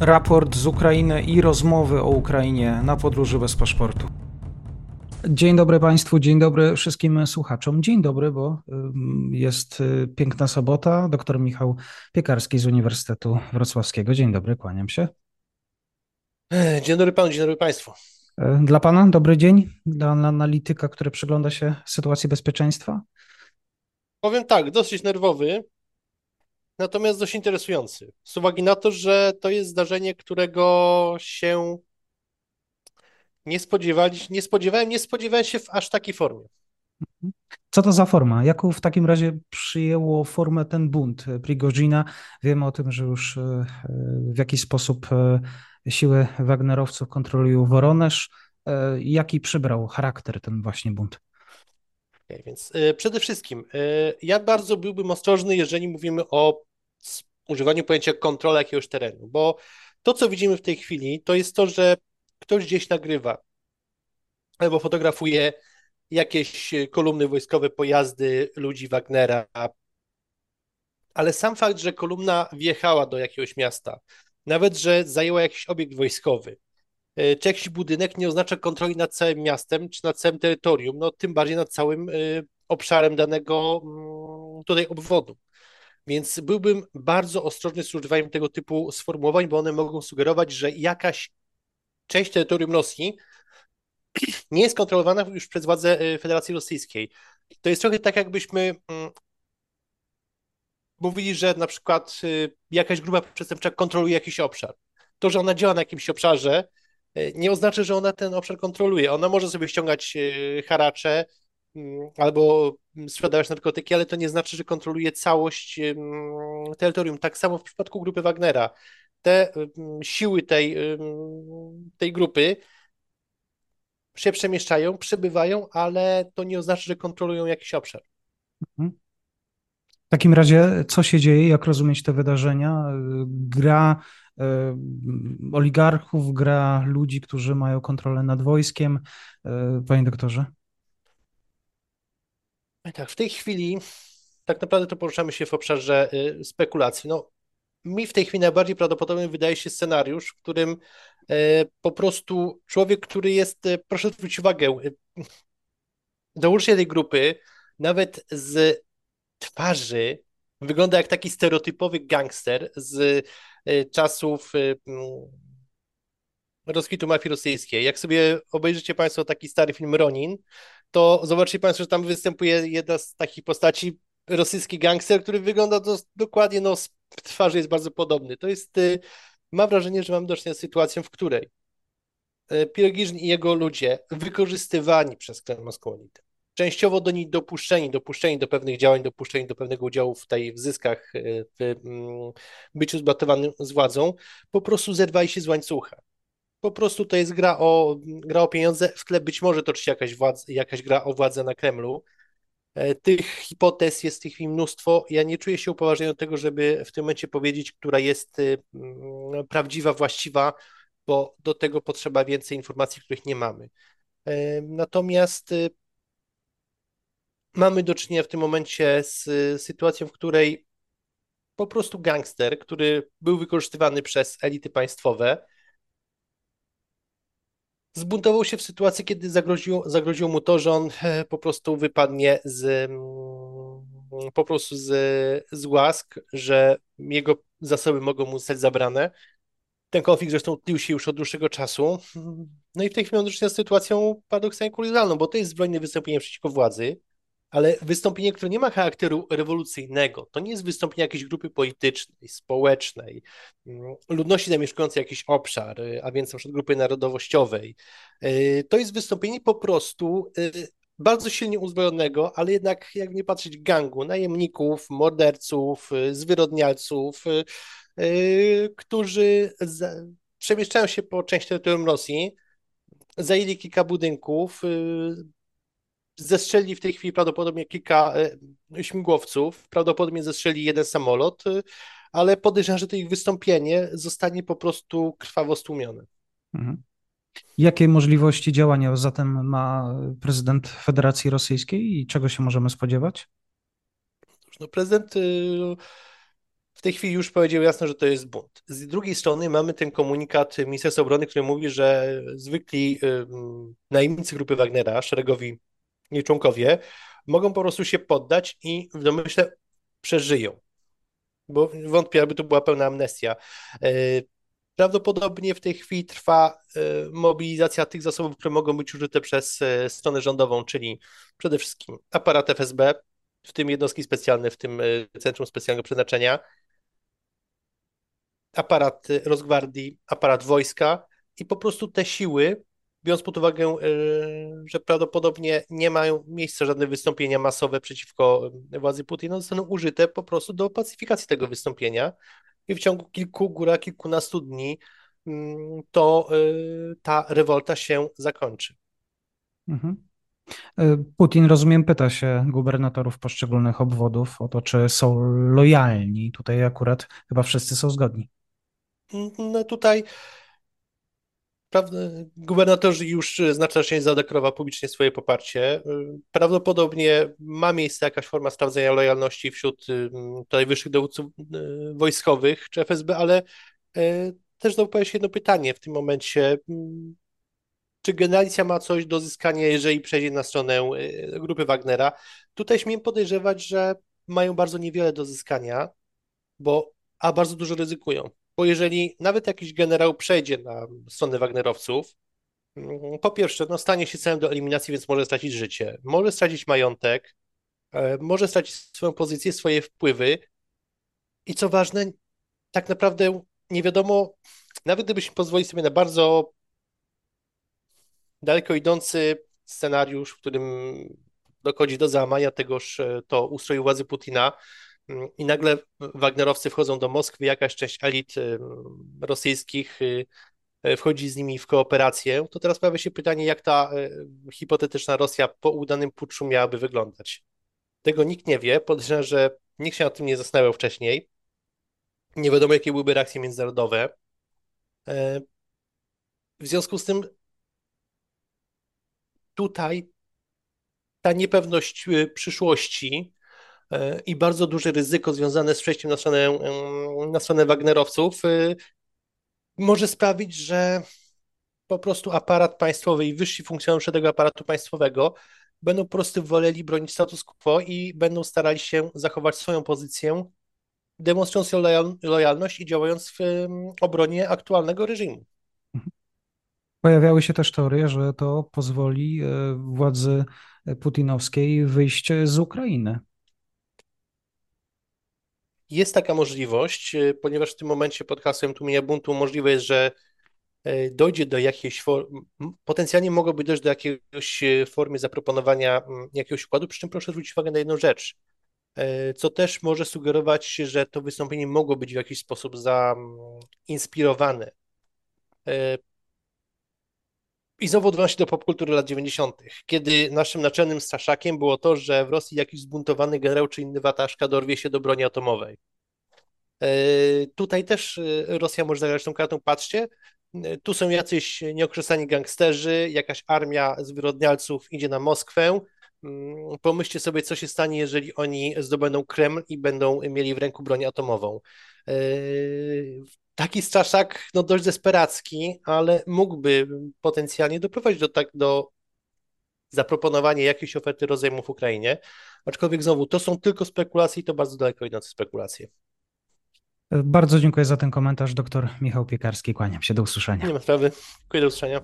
raport z Ukrainy i rozmowy o Ukrainie na podróży bez paszportu. Dzień dobry Państwu, dzień dobry wszystkim słuchaczom. Dzień dobry, bo jest y, piękna sobota. Doktor Michał Piekarski z Uniwersytetu Wrocławskiego. Dzień dobry, kłaniam się. E, dzień dobry Panu, dzień dobry Państwu. E, dla Pana dobry dzień, dla analityka, który przygląda się sytuacji bezpieczeństwa? Powiem tak, dosyć nerwowy, natomiast dość interesujący. Z uwagi na to, że to jest zdarzenie, którego się nie spodziewali, nie spodziewałem, nie spodziewałem się w aż takiej formie. Co to za forma? Jaką w takim razie przyjęło formę ten bunt Prigozina? Wiemy o tym, że już e, w jakiś sposób e, siły Wagnerowców kontrolują Woronesz. E, jaki przybrał charakter ten właśnie bunt? Okay, więc przede wszystkim ja bardzo byłbym ostrożny, jeżeli mówimy o używaniu pojęcia kontrola jakiegoś terenu, bo to, co widzimy w tej chwili, to jest to, że ktoś gdzieś nagrywa albo fotografuje jakieś kolumny wojskowe, pojazdy ludzi Wagnera, ale sam fakt, że kolumna wjechała do jakiegoś miasta, nawet że zajęła jakiś obiekt wojskowy, e, czy jakiś budynek nie oznacza kontroli nad całym miastem, czy nad całym terytorium, no tym bardziej nad całym e, obszarem danego mm, tutaj obwodu. Więc byłbym bardzo ostrożny z używaniem tego typu sformułowań, bo one mogą sugerować, że jakaś część terytorium Rosji nie jest kontrolowana już przez władze e, Federacji Rosyjskiej. To jest trochę tak, jakbyśmy mm, mówili, że na przykład e, jakaś grupa przestępcza kontroluje jakiś obszar. To, że ona działa na jakimś obszarze, e, nie oznacza, że ona ten obszar kontroluje. Ona może sobie ściągać haracze mm, albo sprzedawać narkotyki, ale to nie znaczy, że kontroluje całość mm, terytorium. Tak samo w przypadku grupy Wagnera. Te siły tej, tej grupy się przemieszczają, przebywają, ale to nie oznacza, że kontrolują jakiś obszar. Mhm. W takim razie, co się dzieje, jak rozumieć te wydarzenia? Gra y, oligarchów, gra ludzi, którzy mają kontrolę nad wojskiem. Y, panie doktorze? Tak, w tej chwili tak naprawdę to poruszamy się w obszarze y, spekulacji. No, mi w tej chwili najbardziej prawdopodobny wydaje się scenariusz, w którym e, po prostu człowiek, który jest, e, proszę zwrócić uwagę, dołóżcie tej grupy, nawet z twarzy wygląda jak taki stereotypowy gangster z czasów rozkwitu mafii rosyjskiej. Jak sobie obejrzycie Państwo taki stary film Ronin, to zobaczycie Państwo, że tam występuje jedna z takich postaci, rosyjski gangster, który wygląda do, dokładnie, no, z twarzy jest bardzo podobny. To jest, y, mam wrażenie, że mam do czynienia z sytuacją, w której y, Pirogiżn i jego ludzie wykorzystywani przez Kreml Moskwonity, częściowo do nich dopuszczeni, dopuszczeni do pewnych działań, dopuszczeni do pewnego udziału w tej w zyskach, y, w mm, byciu zbatowanym z władzą, po prostu zerwali się z łańcucha. Po prostu to jest gra o, gra o pieniądze, w tle być może toczy się jakaś, jakaś gra o władzę na Kremlu, E, tych hipotez jest chwili mnóstwo. Ja nie czuję się upoważniony do tego, żeby w tym momencie powiedzieć, która jest y, mm, prawdziwa, właściwa, bo do tego potrzeba więcej informacji, których nie mamy. E, natomiast y, mamy do czynienia w tym momencie z sytuacją, w której po prostu gangster, który był wykorzystywany przez elity państwowe, zbuntował się w sytuacji, kiedy zagroziło, zagroziło mu to, że on e, po prostu wypadnie z mm, po prostu z, z łask, że jego zasoby mogą mu zostać zabrane. Ten konflikt zresztą tlił się już od dłuższego czasu. No i w tej chwili mamy do z sytuacją paradoksalnie kuriozalną, bo to jest zbrojne wystąpienie przeciwko władzy, ale wystąpienie, które nie ma charakteru rewolucyjnego, to nie jest wystąpienie jakiejś grupy politycznej, społecznej, mm, ludności zamieszkującej jakiś obszar, y, a więc na przykład grupy narodowościowej. Y, to jest wystąpienie po prostu y, bardzo silnie uzbrojonego, ale jednak, jak nie patrzeć, gangu, najemników, morderców, zwyrodnialców, którzy przemieszczają się po części terytorium Rosji, zajęli kilka budynków, zestrzeli w tej chwili prawdopodobnie kilka e, śmigłowców, prawdopodobnie zestrzeli jeden samolot, e, ale podejrzewam, że to ich wystąpienie zostanie po prostu krwawo stłumione. Mhm. Jakie możliwości działania zatem ma prezydent Federacji Rosyjskiej i czego się możemy spodziewać? No prezydent y, w tej chwili już powiedział jasno, że to jest bunt. Z drugiej strony mamy ten komunikat Ministerstwa Obrony, który mówi, że zwykli najemnicy grupy Wagnera, szeregowi jej członkowie, mogą po prostu się poddać i w domyśle przeżyją. Bo wątpię, aby to była pełna amnestia. E, prawdopodobnie w tej chwili trwa e, mobilizacja tych zasobów, które mogą być użyte przez e, stronę rządową, czyli przede wszystkim aparat FSB, w tym jednostki specjalne, w tym Centrum Specjalnego Przeznaczenia, aparat Rosgwardii, aparat wojska i po prostu te siły, biorąc pod uwagę, e, że prawdopodobnie nie mają miejsca żadne wystąpienia masowe przeciwko władzy Putina, zostaną użyte po prostu do pacyfikacji tego wystąpienia i w ciągu kilku, góra kilkunastu dni mm, to e, ta rewolta się zakończy. Mhm. E, Putin, rozumiem, pyta się gubernatorów poszczególnych obwodów o to, czy są lojalni. Tutaj akurat chyba wszyscy są zgodni. No tutaj prawda, gubernatorzy już znacznie zadeklarował publicznie swoje poparcie. Prawdopodobnie ma miejsce jakaś forma sprawdzenia lojalności wśród tutaj wyższych dowódców wojskowych czy FSB, ale też znowu się jedno pytanie w tym momencie. Czy generalicja ma coś do zyskania, jeżeli przejdzie na stronę grupy Wagnera? Tutaj śmiem podejrzewać, że mają bardzo niewiele do zyskania, bo a bardzo dużo ryzykują bo jeżeli nawet jakiś generał przejdzie na stronę Wagnerowców, mm, po pierwsze, no stanie się celem do eliminacji, więc może stracić życie, może stracić majątek, e, może stracić swoją pozycję, swoje wpływy. I co ważne, tak naprawdę nie wiadomo, nawet gdybyśmy pozwolili sobie na bardzo daleko idący scenariusz, w którym dochodzi do załamania tegoż e, to ustroju władzy Putina, i nagle Wagnerowcy wchodzą do Moskwy, jakaś część elit y, rosyjskich y, y, wchodzi z nimi w kooperację, to teraz pojawia się pytanie, jak ta hipotetyczna Rosja po udanym puczu miałaby wyglądać. Tego nikt nie wie, podejrzewam, że nikt się nad tym nie zastanawiał wcześniej. Nie wiadomo, jakie byłyby reakcje międzynarodowe. E, w związku z tym tutaj ta niepewność przyszłości i bardzo duże ryzyko związane z przejściem na stronę, na stronę Wagnerowców e, może sprawić, że po prostu aparat państwowy i wyżsi funkcjonariusze tego aparatu państwowego będą po prostu woleli bronić status quo i będą starali się zachować swoją pozycję, demonstrując lojalność i działając w obronie aktualnego reżimu. Pojawiały się też teorie, że to pozwoli e, władzy putinowskiej wyjść z Ukrainy. Jest taka możliwość, e, ponieważ w tym momencie pod hasłem tłumienia buntu możliwe jest, że e, dojdzie do jakiejś formy, potencjalnie mogłoby dojść do jakiejś e, formy zaproponowania jakiegoś układu, przy czym proszę zwrócić uwagę na jedną rzecz, co też może sugerować, że to wystąpienie mogło być w jakiś sposób zainspirowane. I znowu odwołam się do popkultury lat 90., kiedy naszym naczelnym straszakiem było to, że w Rosji jakiś zbuntowany generał czy inny wataszka dorwie się do broni atomowej. E, tutaj też e, Rosja może zagrać tą kartą. Patrzcie, e, tu są jacyś nieokrzesani gangsterzy, jakaś armia zwyrodnialców idzie na Moskwę. Mm, pomyślcie sobie, co się stanie, jeżeli oni zdobędą Kreml i będą mieli w ręku broń atomową taki straszak no dość desperacki, ale mógłby potencjalnie doprowadzić do, tak, do zaproponowania jakiejś oferty rozejmu w Ukrainie. Aczkolwiek znowu, to są tylko spekulacje i to bardzo daleko idące spekulacje. Bardzo dziękuję za ten komentarz. Doktor Michał Piekarski, kłaniam się. Do usłyszenia. Nie ma sprawy. Dziękuję, do usłyszenia.